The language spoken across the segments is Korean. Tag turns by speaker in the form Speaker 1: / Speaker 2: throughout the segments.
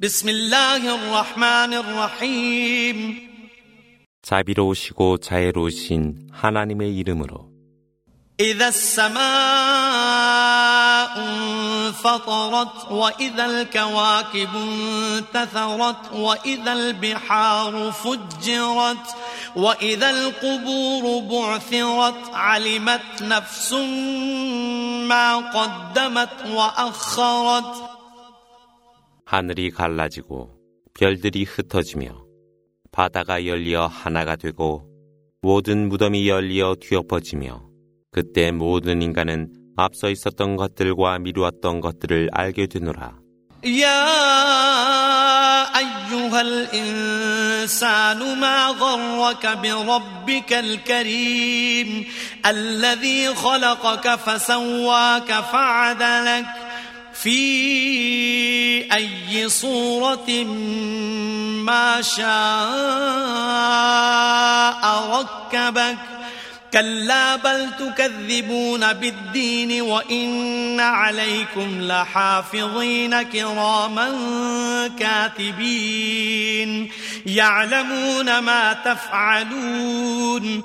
Speaker 1: بسم الله الرحمن الرحيم
Speaker 2: 자비로우시고 자애로우신 하나님의 이름으로
Speaker 1: إذا السماء انفطرت وإذا الكواكب انتثرت وإذا البحار فجرت وإذا القبور بعثرت علمت نفس ما قدمت وأخرت
Speaker 2: 하늘이 갈라지고 별들이 흩어지며 바다가 열리어 하나가 되고 모든 무덤이 열리어 뒤엎어지며 그때 모든 인간은 앞서 있었던 것들과 미루었던 것들을 알게 되노라.
Speaker 1: يا أيها الإنسان ما غرك بربك الكريم الذي خلقك فسواك فعدلك في أي صورة ما شاء ركبك كلا بل تكذبون بالدين وإن عليكم لحافظين كراما كاتبين يعلمون ما تفعلون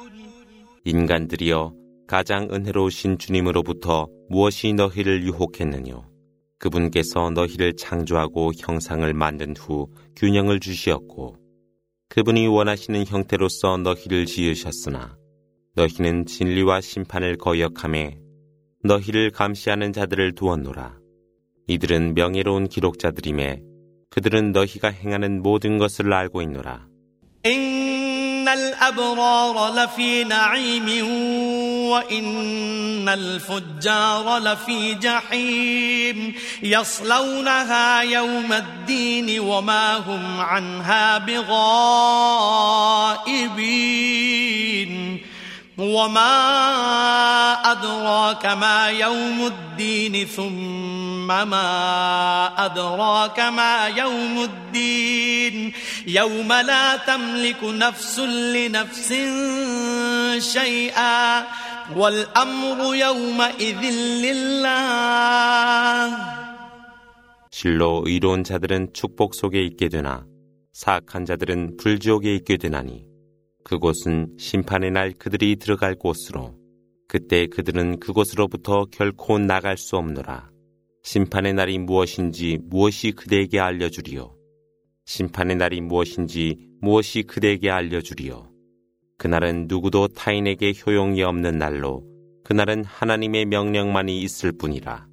Speaker 2: 인간들이여 가장 은혜로우신 주님으로부터 무엇이 너희를 유혹했느뇨? 그분께서 너희를 창조하고 형상을 만든 후 균형을 주시었고 그분이 원하시는 형태로서 너희를 지으셨으나 너희는 진리와 심판을 거역함에 너희를 감시하는 자들을 두었노라. 이들은 명예로운 기록자들임에 그들은 너희가 행하는 모든 것을 알고 있노라.
Speaker 1: وإن الفجار لفي جحيم يصلونها يوم الدين وما هم عنها بغائبين. وما أدراك ما يوم الدين ثم ما أدراك ما يوم الدين يوم لا تملك نفس لنفس شيئا والأمر يومئذ لله
Speaker 2: 실로 의로운 자들은 축복 속에 있게 되나 사악한 자들은 불지옥에 있게 되나니 그곳은 심판의 날 그들이 들어갈 곳으로 그때 그들은 그곳으로부터 결코 나갈 수 없노라. 심판의 날이 무엇인지 무엇이 그대에게 알려주리요. 심판의 날이 무엇인지 무엇이 그대에게 알려주리요. 그날은 누구도 타인에게 효용이 없는 날로 그날은 하나님의 명령만이 있을 뿐이라.